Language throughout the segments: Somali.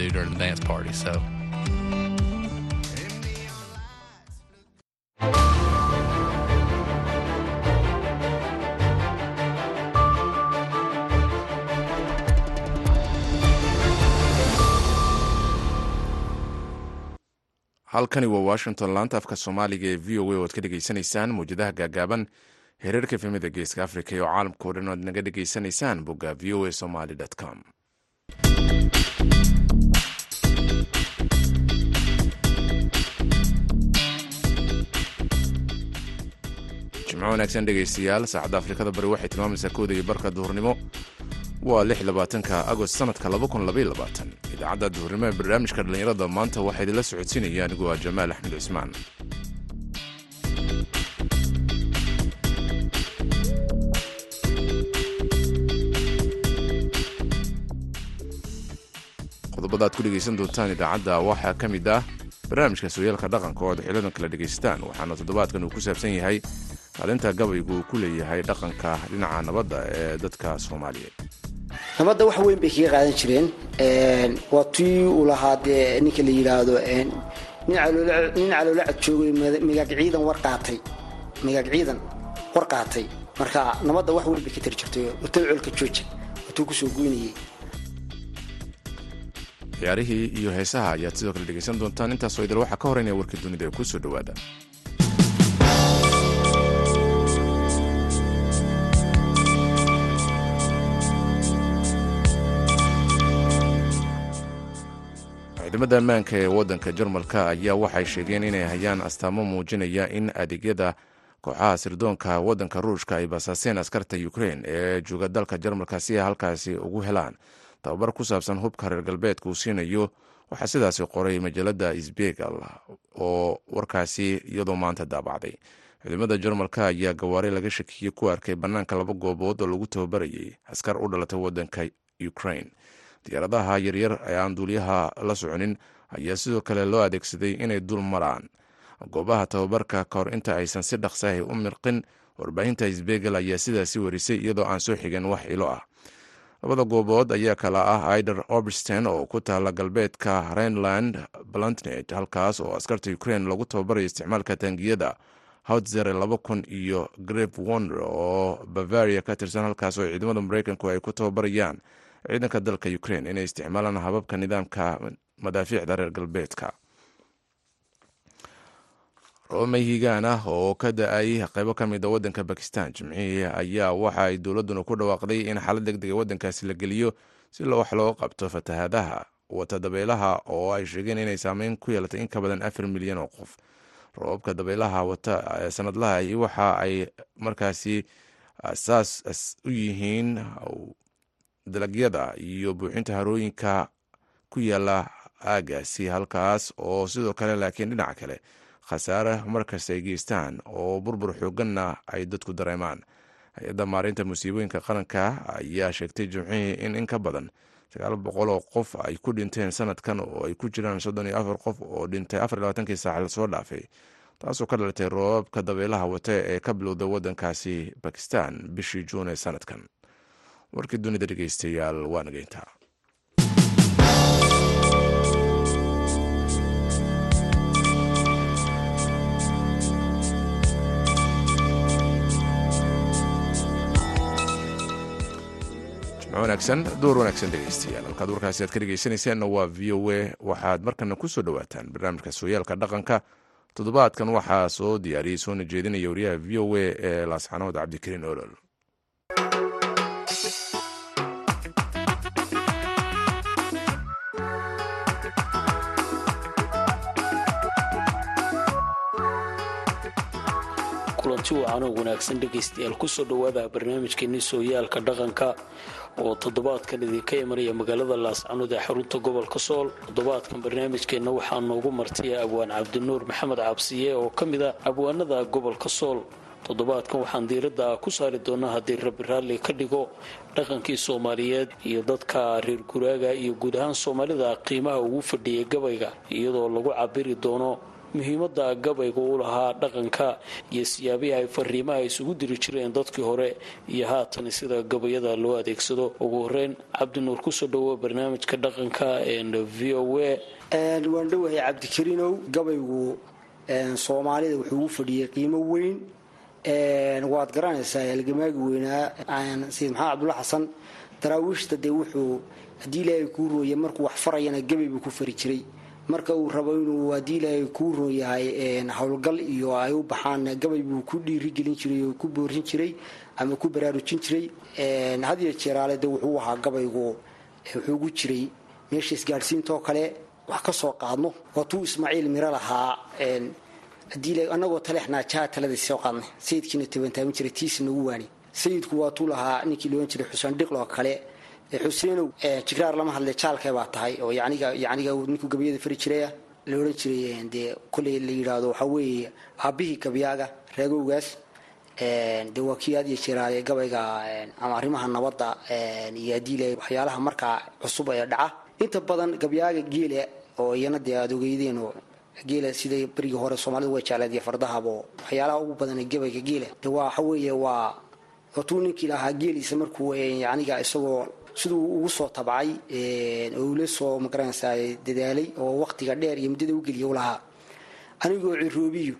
do during the dance party. So. halkani waa washington laanta afka soomaaliga ee v o a oo ad ka dhegaysanaysaan mawjadaha gaagaaban hereerka efemida geeska africa iyo caalamka o dhan o ad naga dhegaysanaysaan bogga v o a somaly com jimco wanaagsan dhegaystayaal saacadda afrikada bari waxay tilmaamaysaa kooda iyo barka duhurnimo. Waa lix labaatanka agost sanadka idaacadda duhurnimo ee barnaamijka dhallinyarada maanta waxaa idinla socodsiinaya anigu waa jamaal axmed cismaan qodobada ad ku dhegaysan doontaan idaacadda waxaa ka mid ah barnaamijka sooyaalka dhaqanka oo ad xiladan kala dhegaystaan waxaana toddobaadkan uu ku saabsan yahay kaalinta gabaygu ku leeyahay dhaqanka dhinaca nabadda ee dadka soomaaliyeed nabadda wax weyn bay kaga qaadan jireen waa tii uu lahaa dee ninka la yidhaahdo nin caloola cadjoogay migaag ciidan war qaatay migaag ciidan war qaatay. Marka nabadda wax weyn bay ka tari jirtay watou colka jooja watuu ku soo goynayay ciyaarihii iyo heesaha ayaad sidoo kale dhegaysan doontaan. Intaasoo idil waxaa ka horeynaya warkii dunida ee ku soo dhowaada ciidamada ammaanka ee waddanka jarmalka ayaa waxay sheegeen inay hayaan astaamo muujinaya in adeegyada kooxaha sirdoonka waddanka ruushka ay basaaseen askarta ukrein ee jooga dalka jarmalka si ay halkaasi ugu helaan. Tababar ku saabsan hubka reer galbeedka uu siinayo waxaa sidaasi qoray majalada sbegal oo warkaasi iyadoo maanta daabacday. Ciidamada jarmalka ayaa gawaari laga shakiyey ku arkay bannaanka laba goobood oo lagu tababarayay askar u dhalatay waddanka ukrain diyaaradaha yaryar ee aan duuliyaha la soconin ayaa sidoo kale loo adeegsaday inay dul maraan. Goobaha tababarka ka hor inta aysan si dhaqsahay u mirqin warbaahinta sbegal ayaa sidaasi warisay iyadoo aan soo xigan wax ilo ah. Labada goobood ayaa kala ah ider obersten oo ku taala galbeedka rhineland balantnet halkaas oo askarta ukrain lagu tababarayo isticmaalka taangiyada howtzer laba kun iyo greve wonder oo bavaria ka tirsan halkaas oo ciidamada mareykanku ay ku tababarayaan ciidanka dalka ukrain inay isticmaalaan hababka nidaamka madaafiicda reer galbeedka. Roomay higaan ah oo ka da'ay qaybo ka mid a waddanka bakistan jimcihii ayaa waxa ay dowladduna ku dhawaaqday in xaalad deg dega waddankaasi la geliyo si wax looga qabto fatahaadaha wata dabaylaha oo ay sheegeen inay saameyn ku yeelatay in ka badan afar milyan oo qof. Roobabka dabaylaha wata sanadlaha waxa ay markaasi asaas u yihiin dalagyada iyo buuxinta harooyinka ku yaalla aagaasi halkaas oo sidoo kale laakiin dhinaca kale khasaare markasta ay geystaan oo burbur xooganna ay dadku dareemaan. Hay'adda maareynta musiibooyinka qaranka ayaa sheegtay jimcihii in in ka badan sagaal boqol oo qof ay ku dhinteen sanadkan oo ay ku jiraan soddon iyo afar qof oo dhintay afar labaatankii saac la soo dhaafay taasoo ka dhalatay roobabka dabeelaha wata ee ka bilowda waddankaasi bakistan bishii juun ee sanadkan warkii dunida dhegeystayaal waa nageyntaa wanaagsan door wanaagsan dhegeystayaal halkaad warkaasi aad ka dhegeysanaysaanna waa v o a. Waxaad markana ku soo dhowaataan barnaamijka sooyaalka dhaqanka. Toddobaadkan waxaa soo diyaariyey soona jeedinaya wariyaha v o a ee laasxanood cabdikariin olol kulanti wacanoo wanaagsan dhegaystayaal ku soo dhowaada barnaamijkeennii sooyaalka dhaqanka oo toddobaadkan idinka imanaya magaalada laascanood ee xarunta gobolka sool. Toddobaadkan barnaamijkeenna waxaa noogu martiya abwaan cabdinuur maxamed cabsiye oo ka mid a abwaanada gobolka sool. Toddobaadkan waxaan diiradda ku saari doonaa haddii rabi raalli ka dhigo dhaqankii soomaaliyeed iyo dadka reer guraaga iyo guud ahaan soomaalida qiimaha ugu fadhiyay gabayga iyadoo lagu cabiri doono muhiimada gabayga u lahaa dhaqanka iyo siyaabihi ay fariimaha isugu diri jireen dadkii hore iyo haatan sida gabayada loo adeegsado. Ugu horeyn cabdinuur ku soo dhawo barnaamijka dhaqanka v o waan dhowahay cabdikariinow gabaygu soomaalida wuxuu ugu fadhiyey qiimo weyn. Waad garanaysaa halgamaagi weynaa. Sayid maxamed cabdulla xasan daraawiishta dee wuxuu haddii ilaahay kuu rooya markuu wax farayana gabay buu ku fari jiray marka uu rabo inuu haddii ilaahay kuu roon yahay howlgal iyo ay u baxaan gabay buu ku dhiirigelin jiray oo ku boorin jiray ama ku baraarujin jiray hadiyo jeeraale de wuxuu ahaa gabaygu wuxuu ugu jiray meesha isgaadhsiintaoo kale wax ka soo qaadno. Waatuu ismaaciil miro lahaa anagoo taleexnaa jaha talada soo qaadnay sayidkiina tabantaamin jiray tiisi nagu waani. Sayidku waatuu lahaa ninkii loohan jiray xuseen dhiqloo kale xuseenow jigraar lama hadle jaalkee baa tahay? Oo yaniga ninkuu gabayada fari jiraya la odhan jiray dee koley la yidhaahdo waxaa weeye aabbihii gabyaaga reegowgaas dee waa iyo jeeraale gabayga ama arrimaha nabadda iyo haddii waxyaalaha markaa cusub ee dhaca. Inta badan gabyaaga geela oo iyana dee oo geela sida berigii hore soomaalidu way jecleed iyo fardahabo waxyaalaha ugu badan gabayga geela de waa waxa weeye waa watuu ninkii lahaa geeliisa markuu aniga isagoo siduu ugu soo tabcay ula soo ma garanaysaa dadaalay oo waqtiga dheer iyo muddada u geliya u anigoo ciroobiyo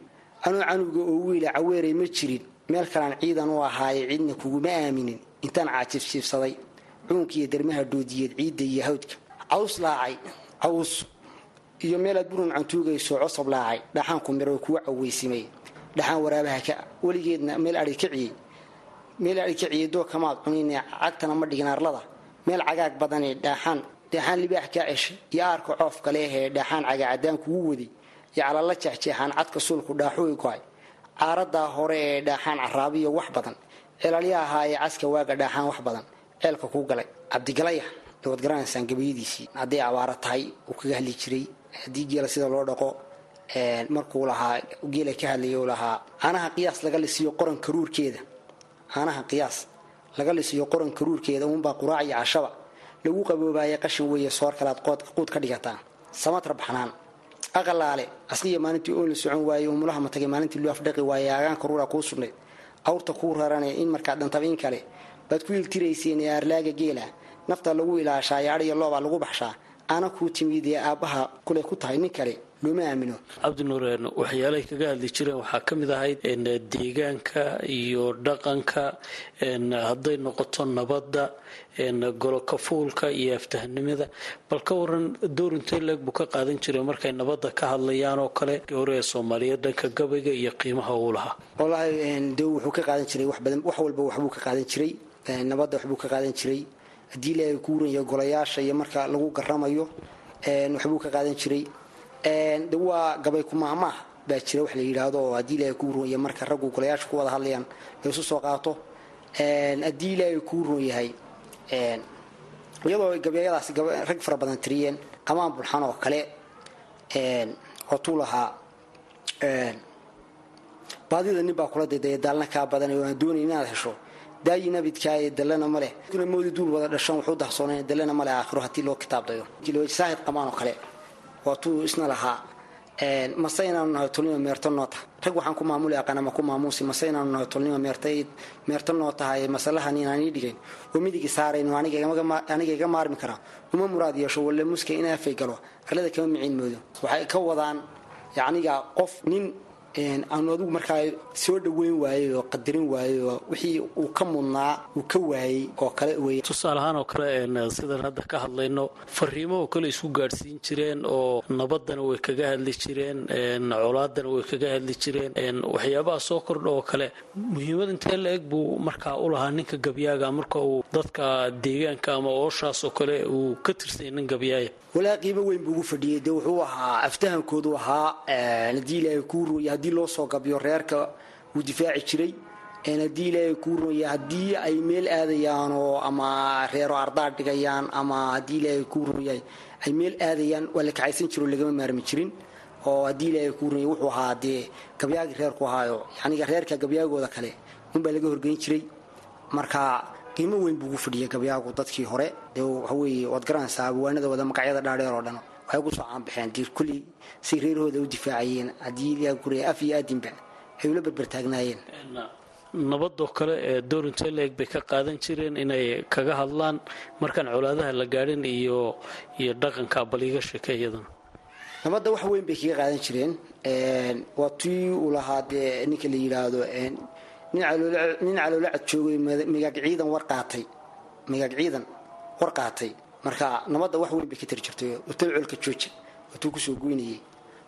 anoo canuga oo wiila caweeray ma jirin. Meel kalaan ciidan u ahaaye cidna kuguma aaminin. Intaan caajibsiibsaday cuunkiiyo dermaha doodiyeed ciidda iyo hawdka. Caws laacay caws. Iyo meelaad buran cantuugayso cosab laacay. Dhaxaanku miro kuwa caweysimay dhaxaan waraabaha ka weligeedna meel ai kaciyey meel ai kaciyey doo kamaad cunin cagtana ma dhigin arlada meel cagaag badane dhaaxaan dhaaxaan libaax kaa ceshay iyo aarka coofka leehee dhaaxaan cagaacadaan kugu waday iyo calala jeexjeexaan cadka suulku dhaaxooy gohay caaradaa hore ee dhaaxaan caraabiyo wax badan. Celalya ahaa ee caska waaga dhaaxaan wax badan. Ceelka kuu galay. Cabdigalaya waad garanaysaan gabayadiisii hadday abaaro tahay uu kaga hadli jiray. Haddii geela sida loo dhaqo markuu lahaa geela ka hadlaya lahaa caanaha qiyaas laga lisiyo qoran karuurkeeda caanaha qiyaas laga lisiyo qoran karuurkeeda uunbaa quraac iyo cashaba. Lagu qaboobaaya qashin weeye soor kalaad quud ka dhigataan. Samatra baxnaan aqalaale asqiya maalintii oon la socon waayey umulaha matagay maalintii loo afdhaqi waayey agaan karuura kuu sugnayd awrta kuu rarane in markaa dhantaba in kale. Baad ku iltirayseen ee aarlaaga geela. Nafta lagu ilaashaa ee adhiya loobaa lagu baxshaa. Aana kuu timid ee aabbaha kule ku tahay nin kale looma aamino? Cabdinuur waxyaalahay kaga hadli jireen waxaa ka mid ahayd deegaanka iyo dhaqanka hadday noqoto nabadda golokafuulka iyo aftahnimada bal ka waran door intee leeg buu ka qaadan jiray markay nabadda ka hadlayaan oo kale ee soomaaliyeed dhanka gabayga iyo qiimaha uu lahaa. Wallaahi de wuxuu ka qaadan jiray wax badan wax walba waxbuu ka qaadan jiray. Nabadda waxbuu ka qaadan jiray. Haddii ilaahay ku wuranya golayaasha iyo marka lagu garamayo waxbuu ka qaadan jiray de waa gabay kumaahmaah baa jira wax la yidhaahdo oo haddii ilaahay kuu roon yahay. Marka raggu golayaasha ku wada hadlayaan la isu soo qaato. Haddii ilaahay kuu roon yahay. Iyadoo gabayadaasi rag fara badan tiriyeen qamaan bulxan oo kale watuu lahaa baadida nin baa kula daydaya daalna kaa badan oo aan doonay inaad hesho. Daayi nabidkaaye dallana ma moodi duul wada dhashan wuxuu dahsooneen dallana ma aakhiro haddii loo kitaabdayo. Saahid qamaan oo kale waatuu isna lahaa. Mase inaanu nahay tolnima meerto noo tahay rag waxaan ku maamuli aqaana ma ku maamuusi mase inaanu nahay tolnima meerto noo tahay masalahan inaan ii dhigayn oo midigi saarayno aniga iga maarmi karaa uma muraad yeesho walle muska in aafay galo. Arlada kama miciin moodo. Waxay ka wadaan yacniga qof nin aanu adigu markaa soo dhaweyn waayey oo qadarin waayey oo wixii uu ka mudnaa uu ka waayey oo kale wey tusaale ahaan oo kale sidaan hadda ka hadlayno fariimo oo kale isku gaadhsiin jireen oo nabaddana way kaga hadli jireen colaadana way kaga hadli jireen waxyaabaha soo kordha oo kale muhiimad intee la-eg buu markaa u lahaa ninka gabyaaga marka uu dadka deegaanka ama ooshaas oo kale uu ka tirsanya nin gabyaaya walaa qiimo weyn buu ugu fadhiyey dee wuxuu ahaa aftahankoodu ahaa haddii ilaahay kuu rooya haddii loo soo gabyo reerka wuu difaaci jiray. Haddii ilaahay kuu rooya haddii ay meel aadayaan oo ama reero ardaa dhigayaan ama haddii ilaahay kuu rooyahay ay meel aadayaan waa la kacaysan jiro lagama maarmi jirin. Oo haddii ilaahay kuu rooya wuxuu ahaa dee gabyaagii reerku ahaayo. Yaniga reerka gabyaagooda kale unbaa laga horgeyn jiray. Marka qiimo weyn buu ugu fadhiyay gabyaagu dadkii hore. Dee waxaweye waad garanaysaa abwaanada wada magacyada dhaadheer oo dhan waxay ku soo caanbaxeen diir kulli say reerahooda u difaacayeen. Haddii ilaa guraya af iyo aadinba ay ula berbertaagnaayeen nabadoo kale ee doorintee leeg bay ka qaadan jireen inay kaga hadlaan markaan colaadaha la gaadhin iyo iyo dhaqanka baliiga sheeke iyadana nabadda wax weyn bay kaga qaadan jireen. Waa tii uu lahaa dee ninka la yidhaahdo nin caloola cad joogay migaag ciidan war qaatay. Migaag ciidan war qaatay marka nabadda wax weyn bay ka tiri jirtay utal colka jooja watuu ku soo goynayay.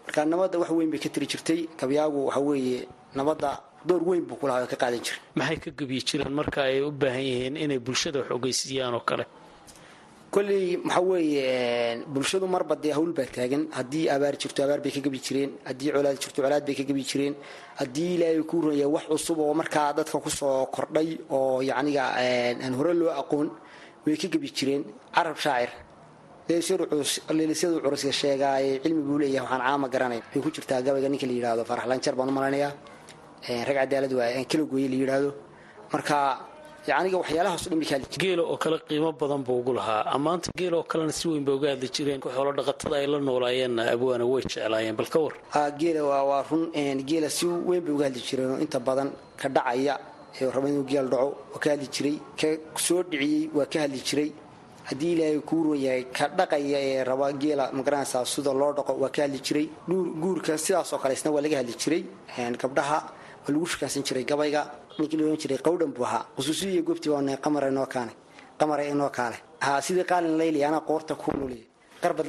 Marka nabadda wax weyn bay ka tiri jirtay gabyaagu waxa weeye nabadda door weyn buu kulahaa oo ka qaadan jiray. Maxay ka gebyi jireen marka ay u baahan yihiin inay bulshada wax ogeysiiyaan oo kale? Kolley waxa weeye bulshadu marba dee hawl baa taagan. Haddii abaar jirto abaar bay ka gebi jireen. Haddii colaad jirto colaad bay ka gebi jireen. Haddii ilaahay kuu runaya wax cusub oo markaa dadka ku soo kordhay oo yacniga aan hore loo aqoon way ka gebi jireen carab shaacir. Leelisyadu curusga sheegaaye cilmi buu leeyahay waxaan caama garanayn. Way ku jirtaa gabayga ninka la yidhahdo farax lanjar baan u malaynayaa rag cadaalad waa kala gooye la yidhaahdo. Marka yacniga waxyaalahaas o dhan bay ka hadli jireen. Geela oo kale qiimo badan buu ugu lahaa. Ammaanta geela oo kalena si weyn bay uga hadli jireen. Xoolo dhaqatada ay la noolaayeenna abwaana way jeclaayeen. Bal ka war geela waa run geela si weyn bay uga hadli jireen oo inta badan ka dhacaya raba inuu geel dhaco waa ka hadli jiray ka soo dhiciyey waa ka hadli jiray. Haddii ilaahay kuu ron yahay ka dhaqaya ee raba geela ma garanaysaa sida loo dhaqo waa ka hadli jiray. Guurka sidaasoo kale waa laga hadli jiray. Gabdhaha waa lagu shukaasan jiray gabayga ninkii la ohan jiray qawdhan buu ahaa. Qusuusiyo goobtii waa qamara inoo kaane qamara inoo kaale. Sidii qaalin layli anaa qoorta ku nuliya qarbad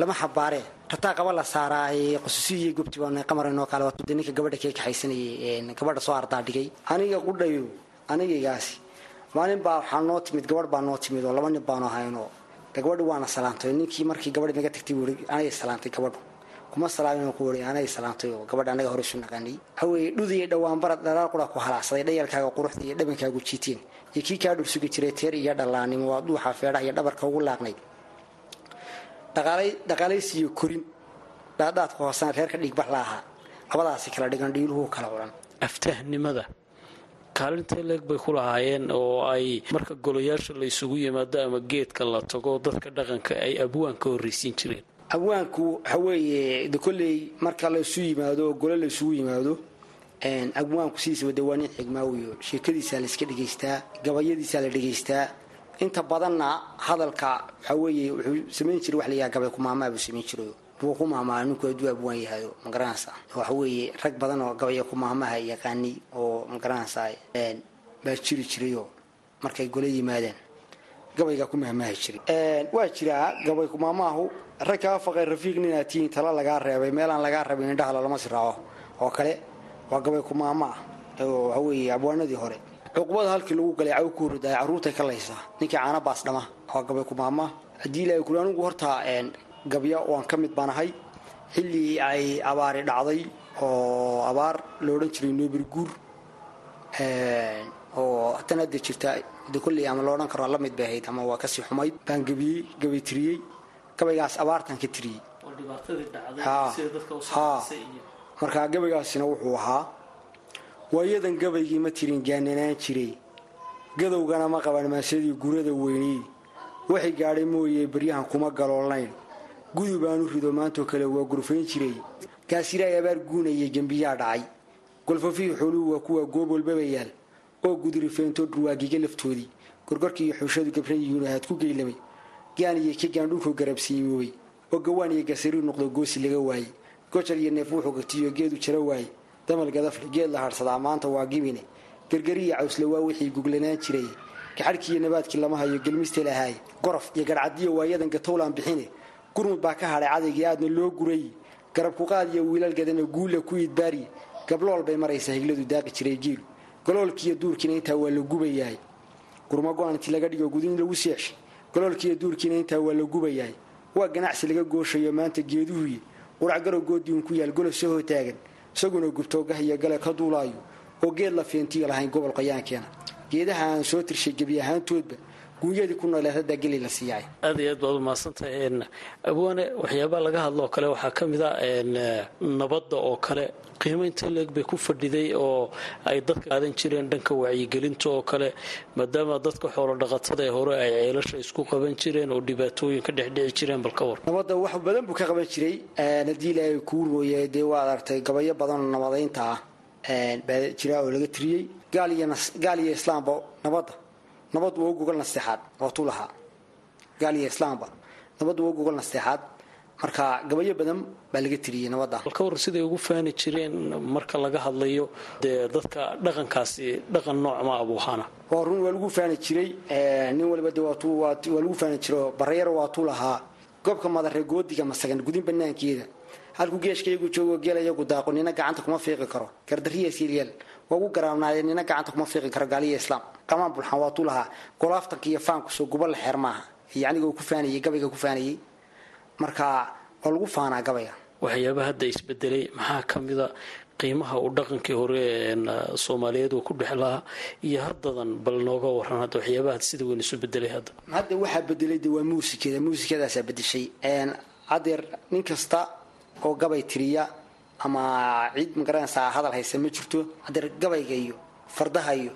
lama xabaaree rataa qaba la saaraaye qusuusiyo goobtii waa qamara inoo kaale waa de ninka gabadha kee kaxaysanayay gabadha soo ardaa dhigay aniga qudhayo anigaygaasi maalin baa waxaa noo timid gabadh baa noo timid oo laba nin baanu ahaynoo gabadhi waana salaantay. Ninkii markii gabadhi naga tagtay anay salaantay gabadhu. Kuma salaamin ku wari anay salaantay oo gabadha anaga hore isu naqaanay. Haweye dhudii dhawaanbarad dhalaal qura ku halaacsaday dhayalkaaga quruxda iyo dhabankaagu jiiteen iyo kii kaa dhursugi jiray teer iyo dhallaannimo waa duuxa feedhaha iyo dhabarka ugu laaqnayd dhaqaalaysiiyo korin dhaadhaadka hoosana reerka dhigbax la ahaa labadaasi kala dhigan dhiiluhu kala culan aftahnimada. Kaalintee leeg bay ku lahaayeen oo ay marka golayaasha la isugu yimaado ama geedka la tago dadka dhaqanka ay abwaan ka horraysiin jireen. Abwaanku waxa weeye de kolley marka laysu yimaado oo gole laysugu yimaado abwaanku sidiisaba de waa nin xigmaawiyo sheekadiisaa layska dhegaystaa gabayadiisaa la dhegaystaa inta badanna hadalka waxa weeye wuxuu samayn jiray wax la yaha gabay kumaamaa buu samayn jirayo wuu ku ninku hadduu abwaan yahayo magaranaysa waxa weeye rag badan oo gabaya kumaahmaha yaqaani oo magaranaysa baa jiri jirayoo markay gole yimaadeen. Gabaygaa ku mahmaahi jiray. Waa jiraa gabay kumaamaahu rag kaa faqay rafiiq ninaad tihiin tala lagaa reebay meelaan lagaa rabin indhaha lalama siraaco oo kale waa gabay kumaama ah oo waxa weeye abwaanadii hore cuqubada halkii lagu galay caw ku horidaay carruurtay ka laysaa ninkii caana baas dhama. Waa gabay kumaama haddii ilaahay kuli anigu horta gabya waan ka mid baan ahay xilli ay abaari dhacday oo abaar la odhan jiray noobir guur oo haddana hadda jirta de kolley ama la odhan karo la mid bay ahayd ama waa ka sii xumayd. Baan gabiyey gabay tiriyey. Gabaygaas abaartan ka tiriyey. Markaa gabaygaasina wuxuu ahaa waayadan gabaygii ma tirin gaananaan jiray. Gadowgana ma qaban maasadii gurada weyneyd waxay gaadhay mooye baryahan kuma galoolnayn gudub aanu rido maantoo kale waa gurfayn jiray. Gaasiraay abaar guunayay gembiyaa dhacay. Golfafihii xooluhu waa kuwa goob walbaba yaal. Oo gudurifeentoo dhurwaagiga laftoodii gorgorkii iyo xuushadu gabran yihiin ahaad ku geylamay gaan iyo ka gaandhulkuu garabsiimoobay oo gawaan iyo gasariir noqdo goosi laga waayey gojar iyo neef wuxuu gatiyo geedu jara waayey damal gadafle geed la hadhsadaa maanta waa gibine gargariya cawsle waa wixii guglanaan jiray. Gaxadhkii iyo nabaadkii lama hayo gelmiste lahaay gorof iyo garhcadiyo waayadan gatowlaan bixine gurmud baa ka hadhay cadaygii aadna loo guray. Garabkuqaad iyo wiilal gadana guulla ku idbaari gablool bay maraysaa higladu daaqi jiray giilu galoolkiiyo duurkiina intaa waa la gubayahay gurma go-an inti laga dhigo gudin lagu seexshay galoolkiiyo duurkiina intaa waa la gubayahay waa ganacsi laga gooshayo maanta geeduhuye qurac garow goodiun ku yaal golof sahoo taagan isaguna gubtoogah iyo gale ka duulaayo oo geed la feentiyo lahayn gobol qayaankeena geedaha aan soo tirshay gebi ahaantoodba guunyadii ku nooleed haddaa geli la siiyaay aad iyo aad baad umahadsantahay abwaane waxyaabaa laga hadlo oo kale waxaa ka mid a nabadda oo kale qiimaynta leeg bay ku fadhiday oo ay dadka qaadan jireen dhanka wacyigelinta oo kale maadaama dadka xoolo dhaqatada ee hore ay ceelasha isku qaban jireen oo dhibaatooyin ka dhexdhici jireen bal ka war. Nabadda wax badan buu ka qaban jiray. Haddii ilaahay kuu rooye dee waad aragtay gabayo badan oo baa jira oo laga tiriyey. Gaal iyo islaamba nabadda nabad waa gogol nasteexaad waatuu lahaa gaal iyo islaamba nabaddu waa gogol nasteexaad marka gabayo badan baa laga tiriyey nabadda. Bal ka war siday ugu faani jireen marka laga hadlayo dee dadka dhaqankaasi dhaqan noocma abuuhana waa run waa lagu faani jiray nin waliba de waa lagu faani jiro barayar waatuu lahaa. Goobka madare goodiga masagan gudin banaankeeda halkuu geeshka iyagu joogo geela iyagu daaqo nina gacanta kuma fiiqi karo. Gardariya silyeel waagu garaabnaayeen nina gacanta kuma fiiqi karo gaaliya islaam. Qamaan bulxan waatuu lahaa. Golaaftanka iyo faankusoo guba la xeer maaha. Iyo aniga uu ku faanayey gabayga ku faanayey marka waa lagu faanaa gabayga waxyaaba hadda isbedelay maxaa ka mida qiimaha uu dhaqankii hore soomaaliyeed uu ku dhex lahaa? Iyo haddadan bal nooga waran hadda waxyaabaha sida weyn isu bedelay hadda. Hadda waxaa bedelay de waa muusikada. Muusikadaasaa bedeshay. Hadeer nin kasta oo gabay tiriya ama cid ma garanaysaa hadal haysa ma jirto. Hadeer gabayga iyo fardaha iyo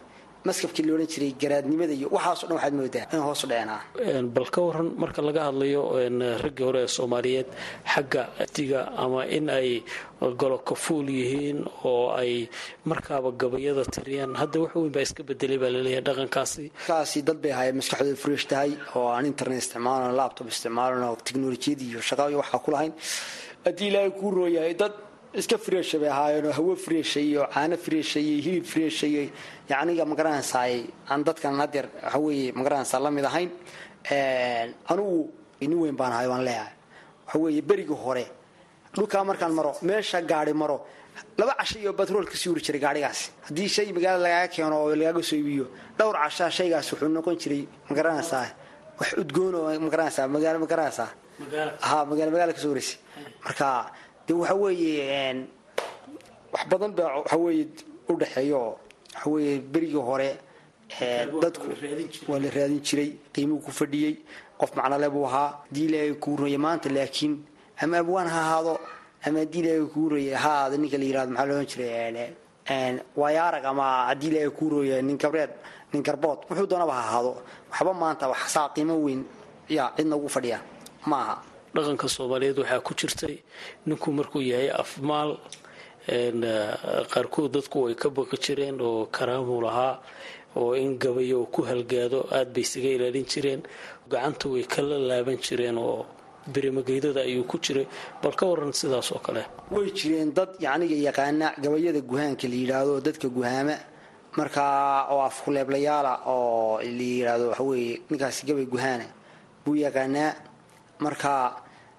maskabkii loodhan jiray garaadnimada iyo waxaaso dhan waxaad moodaa in hoosu dheenaa. Bal ka waran marka laga hadlayo raggii hore ee soomaaliyeed xagga diga ama in ay golo kafuul yihiin oo ay markaaba gabayada tiriyaan hadda wax weyn baa iska bedelay baa la leeyahay dhaqankaasi. Kaasi dad bay ahaayeen maskaxdooda fresh tahay oo aan internet isticmaalano laptop isticmaalano teknolojiyadii iyo shaqa iyo waxaa ku lahayn. Haddii ilaahay kuu rooyahay dad iska freesha bay ahaayeen oo hawo freesha iyo caano freesha iyo hilib freesha iyo yacniga magaranaysaay aan dadkan hadeer waxaweeye ma garanaysaa la mid ahayn anigu nin weyn baan ahay waan leeyahay. Waxaweeye berigii hore dhulkaa markaan maro meesha gaari maro laba casha iyo batrool ka sii wuri jiray gaarigaasi haddii shay magaalada lagaaga keeno oo lagaaga soo iibiyo dhowr cashaa shaygaas wuxuu noqon jiray ma garanaysaa wax udgoon oo ma garanaysaa magaalo ma garanaysaa ha magaalo magaala. Kasoo wareysay. Marka de waxa weeye wax badan baa waxaweeye u dhexeeya oo waxaweeye berigii hore dadku waa la raadin jiray qiimuu ku fadhiyey qof macnole buu ahaa ilaahay kuu rooya maanta laakiin ama abwaan ha ahaado ama haddii kuu rooya ha ahaado ninka la yiraahdo maxaa loodhan jiray waayaarag ama haddii kuu rooya nin gabreed nin garbood wuxuu doonaba ha ahaado. Waxba maanta wax qiimo weyn yaa cidna ugu fadhiya ma dhaqanka soomaaliyeed waxaa ku jirtay. Ninku markuu yahay afmaal qaarkood dadku way ka baqi jireen oo karaamuu lahaa oo in gabayo uu ku halgaado aad bay isaga ilaalin jireen. Gacanta way kala laaban jireen oo birimageydada ayuu ku jiray. Bal ka waran sidaas oo kale. Way jireen dad yacniga yaqaana gabayada guhaanka la yidhaahdo dadka guhaama markaa oo afkuleeblayaala oo la yidhaahdo waxaweeye ninkaasi gabay guhaana buu yaqaanaa marka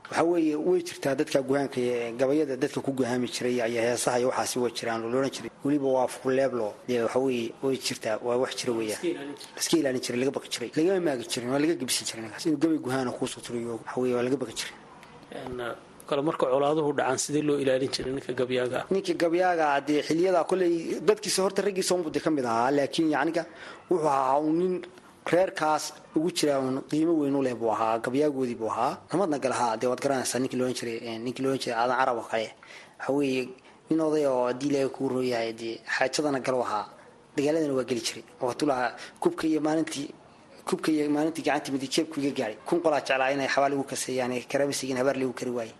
waxa weeye way jirtaa dadka guhaanka gabayada dadka ku guhaami jiray ayaa heesaha iyo waxaasi way jiraan oo loodhan jiray. Weliba waa fuleeblo dee waxa weeye way jirtaa waa wax jira weeyaan. Iska ilaalin jiray. Laga baqi jiray lagama maagi jirin waa laga gebsi jiray ninkaas inuu gabay guhaana kuusoo turiyo waxa weeye waa laga baqi jiray. Kale marka colaaduhu dhacaan sidee loo ilaalin jiray ninka gabyaaga ninka gabyaaga dee xiliyada kolley dadkiisa horta raggiisa unbuu ka mid ahaa laakiin yacniga wuxuu ahaa nin reerkaas ugu jira qiimo weyn u leh buu ahaa gabyaagoodii buu ahaa. Namadna galahaa dee waad garanaysaa ninkii loodhan jiray ninkii loodhan jiray aadan carab oo kale. Waxa weeye nin oday oo haddii ilaahay kuu rooyahay dee xaajadana galo ahaa. Dagaaladana waa geli jiray. Lahaa kubka iyo maalintii kubka iyo maalintii gacantii midig jeebku iga kun qolaa jeclaa inay xabaal igu kaseeyaan karaamasigin habaar lagu kari waaye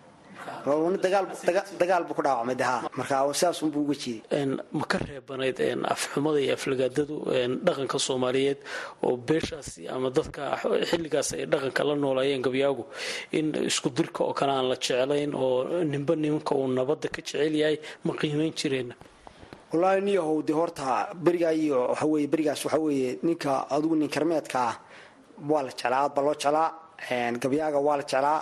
dagaal buu ku dhaawacmay dahaa marka sidaasunbuu uga jeeday ma ka reebanayd afxumada iyo aflagaadadu dhaqanka soomaaliyeed oo beeshaasi ama dadka xilligaas ay dhaqanka la noolaayeen gabyaagu in isku dirka oo kale aan la jeclayn oo ninba nimanka uu nabadda ka jecel yahay ma qiimayn jireen? Wallaahi niyahow dee horta berigaa iyo waxaweye berigaas waxa weeye ninka adugu nin karmeedka ah waa la jeclaa aad baa loo jeclaa gabyaaga waa la jeclaa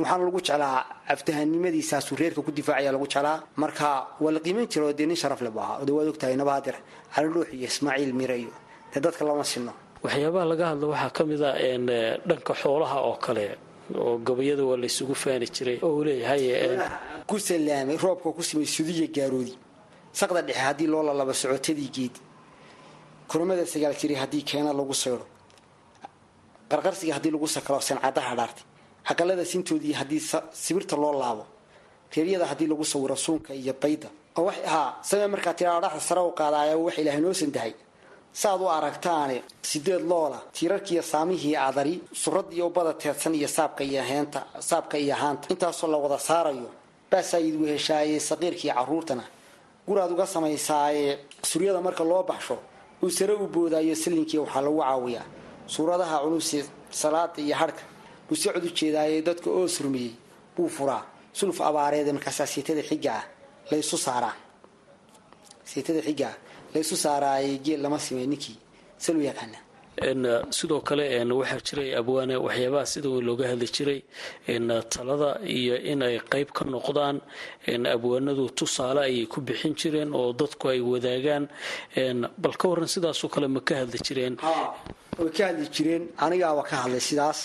waxaana lagu jeclaa aftahanimadiisaasuu reerka ku difaacaya lagu jeclaa marka waa la qiimayn jira oo dee nin sharaf le bu ahaa de waad ogtahay nabaadir calidhuux iyo ismaaciil mire iyo dee dadka lama sinno. Waxyaabaha laga hadla waxaa ka mid a dhanka xoolaha oo kale oo gabayada waa laysugu faani jiray. Oo leeyahay ku salaamay roobka ku simay sudiya gaaroodi saqda dhexe haddii loo lalaba socotadii geedi. Kurmada sagaal jiri haddii keena lagu saydo qarqarsiga haddii lagu sakalo sancadaha dhaartay aqalada sintoodii haddii sibirta loo laabo reeryada haddii lagu sawiro suunka iyo bayda ha samee markaa tiraa dhaxda sare u qaadaaya wax ilaahay noo sandahay. Saaad u aragtaane sideed loola tiirarkiiyo saamihii adari surad iyo ubada teedsan iyo saabka iyo heenta saabka iyo haanta intaasoo la wada saarayo baasaayid weheshaaye saqiirkii caruurtana guraad uga samaysaaye suryada marka loo baxsho uu sare u boodaayo salinkii waxaa lagu caawiyaa. Suuradaha culusi salaada iyo hadhka buu si cod u jeedaaye dadka oo surmiyey buu furaa. Suluf abaareede markaasaa siitada xiga laysu saaraa. Siitada xiga ah laysu saaraaye geel lama simay ninkii sal u yaqaana. Sidoo kale waxaa jiray abwaane waxyaabaha sida weyn looga hadli jiray. Talada iyo in ay qayb ka noqdaan abwaanadu tusaale ayay ku bixin jireen oo dadku ay wadaagaan. Bal ka waran sidaasoo kale ma ka hadli jireen. Way ka hadli jireen. Anigaaba ka hadlay sidaas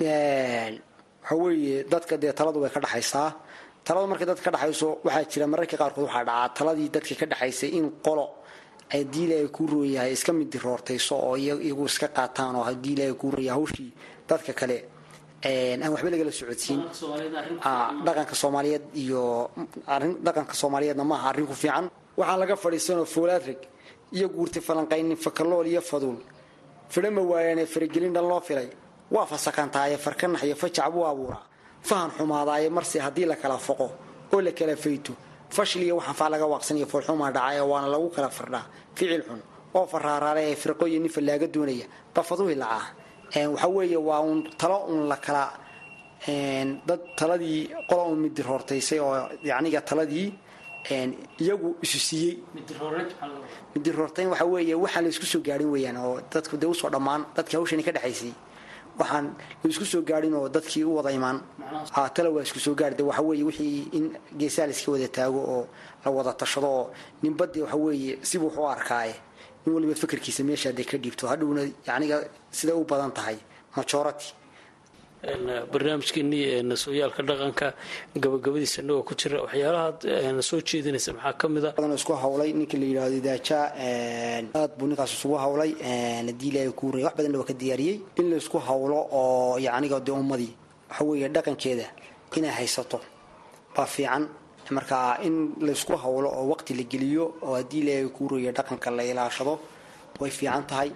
waxa weeye dadka dee taladu way ka dhaxaysaa. Taladu markay dadka ka dhaxayso waxaa jira mararka qaarkood waxaa dhacaa taladii dadka ka dhaxaysay in qolo haddii ilaahay kuu rooyahay iska midiroortayso oo iyagu iska qaataan oo haddii ilaahay kuu hawshii dadka kale. Aan waxba lagala socodsiin. Dhaqanka soomaaliyeed iyo dhaqanka soomaaliyeedna maaha arrin ku fiican. Waxaan laga fadhiisanoo foolaad reg iyo guurti falanqaynin fakalool iyo faduul fidhama waayaane faragelin dhan loo filay waa fasakantaaye farkanax iyo fajac buu abuuraa fahan xumaadaaye marse haddii la kala foqo oo la kala fayto. Fashil iyo waxaan faa laga waaqsaniyo foolxumaa dhacay waana lagu kala firdhaa ficil xun oo faraaraale ee firqooyin nin fallaaga doonaya bafaduhi lacaa. Waxa weeye waa uun talo uun la kala dad taladii qola uun midiroortaysay oo yacniga taladii iyagu isu siiyey. Midiroortayn waxa weeye waxaan la isku soo gaadhin weeyaan oo dadku dee u soo dhammaan dadkii hawshani ka dhexaysay waxaan la isku soo gaadhin oo dadkii u wada imaan. Tala waa isku soo gaari waxa weeye wixii in geesaa la iska wada taago oo la wada tashado oo ninbadde waxa weeye sibuu wax arkaaye in waliba fikirkiisa meesha hadday ka dhiibto. Hadhowna yacniga siday u badan tahay. Majority barnaamijkeenii sooyaalka dhaqanka gabagabadiisa inagoo ku jira waxyaalaha soo jeedinaysa. Maxaa ka mid a? Badan isku hawlay ninka la yidhaahdo daaja aad buu ninkaas isugu hawlay haddii ilaahay kuu wax badanna waa ka diyaariyey. In la hawlo oo yacniga dee ummadii waxa dhaqankeeda inay haysato baa fiican. Marka in laysku hawlo oo waqti la geliyo oo haddii ilaahay kuu raya dhaqanka la ilaashado way fiican tahay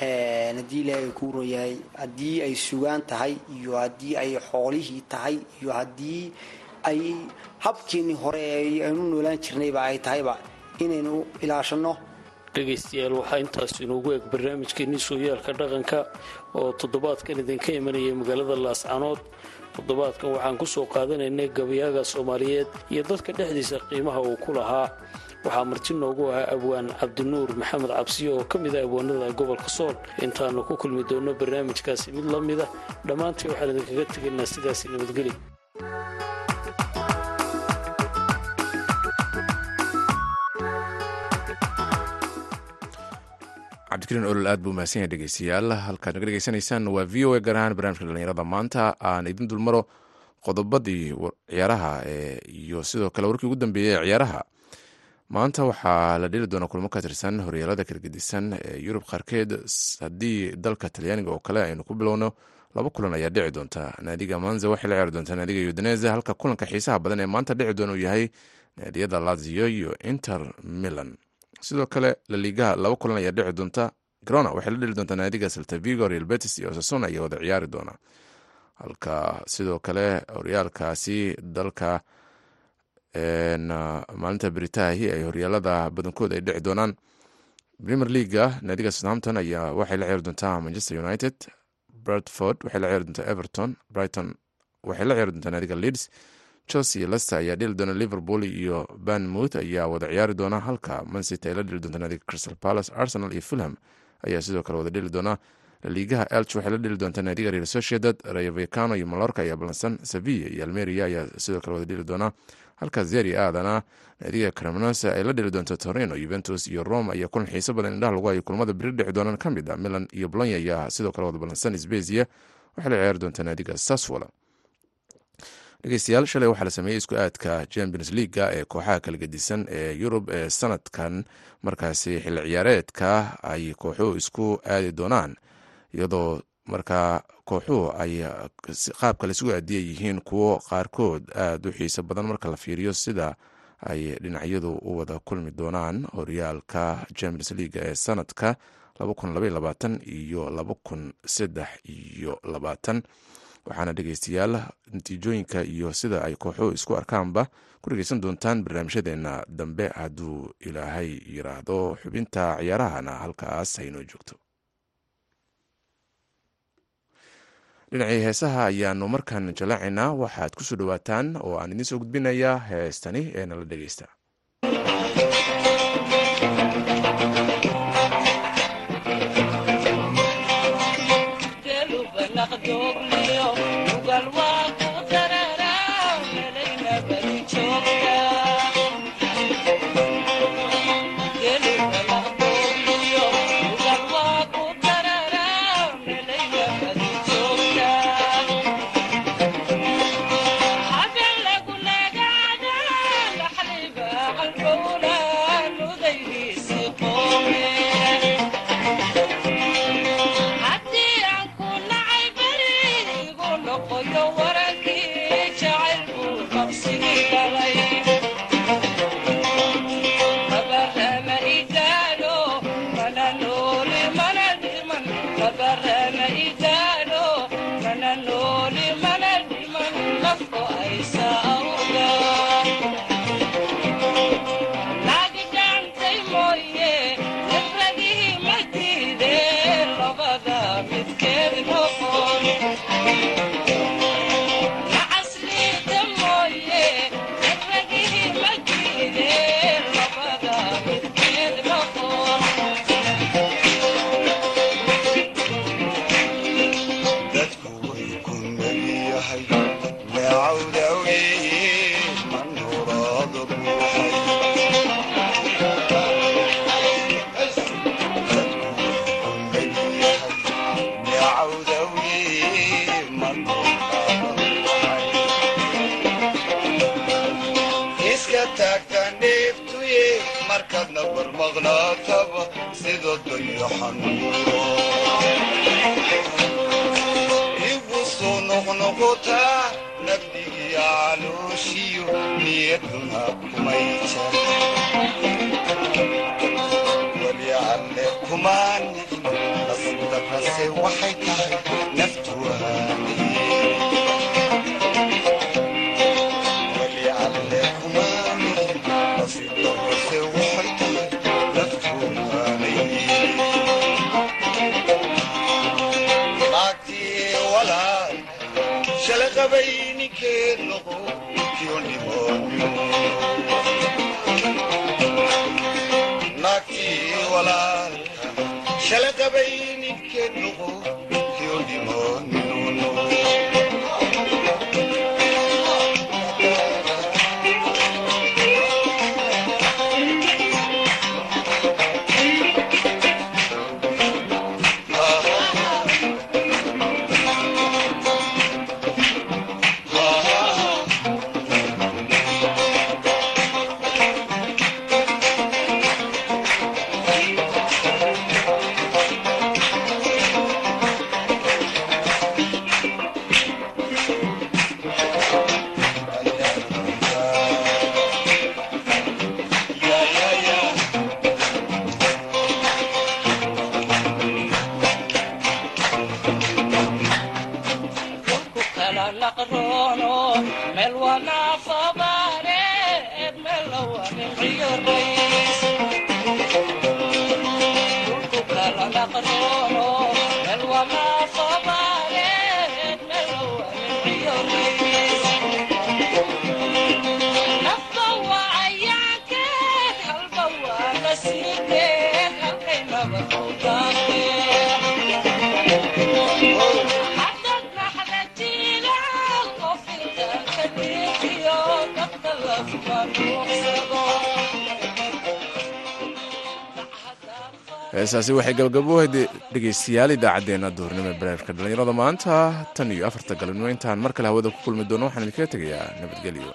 haddii ilaahay kuu royahay haddii ay sugaan tahay iyo haddii ay xoolihii tahay iyo haddii ay habkeenii hore aynu noolaan jirnayba ay tahayba inaynu ilaashano. Dhegaystayaal waxaa intaas inoogu eg barnaamijkeenii sooyaalka dhaqanka oo toddobaadkan idinka imanaya magaalada laascanood toddobaadkan waxaan ku soo qaadanaynay gabayaaga soomaaliyeed iyo dadka dhexdiisa qiimaha uu ku lahaa waxaa marti noogu ahaa abwaan cabdinuur maxamed cabsiyo oo ka mid ah abwaanada gobolka sool. Intaanu ku kulmi doonno barnaamijkaasi mid la mida dhammaantii waxaan idinkaga tegaynaa sidaasi nabadgeli cabdikariin olol aad buu mahadsan yahay dhegeystayaal halkaad naga dhegeysanaysaan waa v o a gaar ahaan barnamijka maanta. Aan idin dulmaro qodobadii ciyaaraha iyo sidoo kale warkii ugu dambeeyey ee ciyaaraha maanta waxaa la dheli doonaa kulmo ka tirsan horyaalada kalgedisan ee yurub qaarkeed haddii dalka talyaaniga oo kale aynu ku bilowno laba kulan ayaa dhici doonta. Naadiga manza waxay la ciyaari doontaa naadiga udinese halka kulanka xiisaha badan ee maanta dhici doona uu yahay naadiyada lazio iyo inter milan. Sidoo kale laliigaha laba kulan ayaa dhici doonta. Grona waxay la dheli doontaa naadiga saltavigo real betis iyo sasona ayaa wada ciyaari doona. Halka sidoo kale horyaalkaasi dalka maalinta britaahi ay horyaalada badankood ay dhici doonaan. Premier leaga naadiga southampton ayaa waxay la ciyaari doontaa manchester united bradford waxay la ciyaari doontaa everton brighton waxay la ciyaari doontaa naadiga leeds chelsea iyo lester ayaa dheli doona liverpool iyo banmouth ayaa wada ciyaari doona halka mancity ay la dheli doonta naadiga crystal palace arsenal iyo fulham ayaa sidoo kale wada dheli doona laliigaha elch waxay la dheli doontaa naadiga real sociedad rayo vecano iyo malorka ayaa ballansan sevilla iyo almeria ayaa sidoo kale wada dheli doona halka zeri aadana naadiga cremonosa ay la dheli doonto torino yuventus iyo rome ayaa kulan xiiso badan indhaha lagu hayo kulmada beri dhici doonaan ka mid a milan iyo bolonya ayaa sidoo kale wada ballansan sbezia waxay la ciyaari doontaa naadiga saswola dhegeystayaal shalay waxaa la sameeyey isku aadka champions leaga ee kooxaha kala gedisan ee yurub ee sanadkan. Markaasi xilli ciyaareedka ay kooxuhu isku aadi doonaan iyadoo marka kooxuhu ay qaabka laisugu aadiya yihiin kuwo qaarkood aada u xiiso badan marka la fiiriyo sida ay dhinacyadu u wada kulmi doonaan. Horyaalka champions leaga ee sanadka iyo iyo waxaana dhegeystayaal natiijooyinka iyo sida ay kooxuhu isku arkaanba ku dhegeysan doontaan barnaamijyadeena. Dambe hadduu ilaahay yiraahdo xubinta ciyaarahana halkaas haynoo joogto dhinacii heesaha ayaanu markaan jalaacaynaa waxaad ku soo dhawaataan oo aan idiin soo gudbinayaa heestani ee nala dhegeysta kutaa waxay tahay heesaasi waxay gabagabohayd dhegaystayaal idaacaddeenna duurnimo ee barnaamijka dhallinyarada maanta. Tan iyo afarta galabnimo intaan mar kale hawada ku kulmi doono. Waxaan idinkaga tegayaa nabadgelyo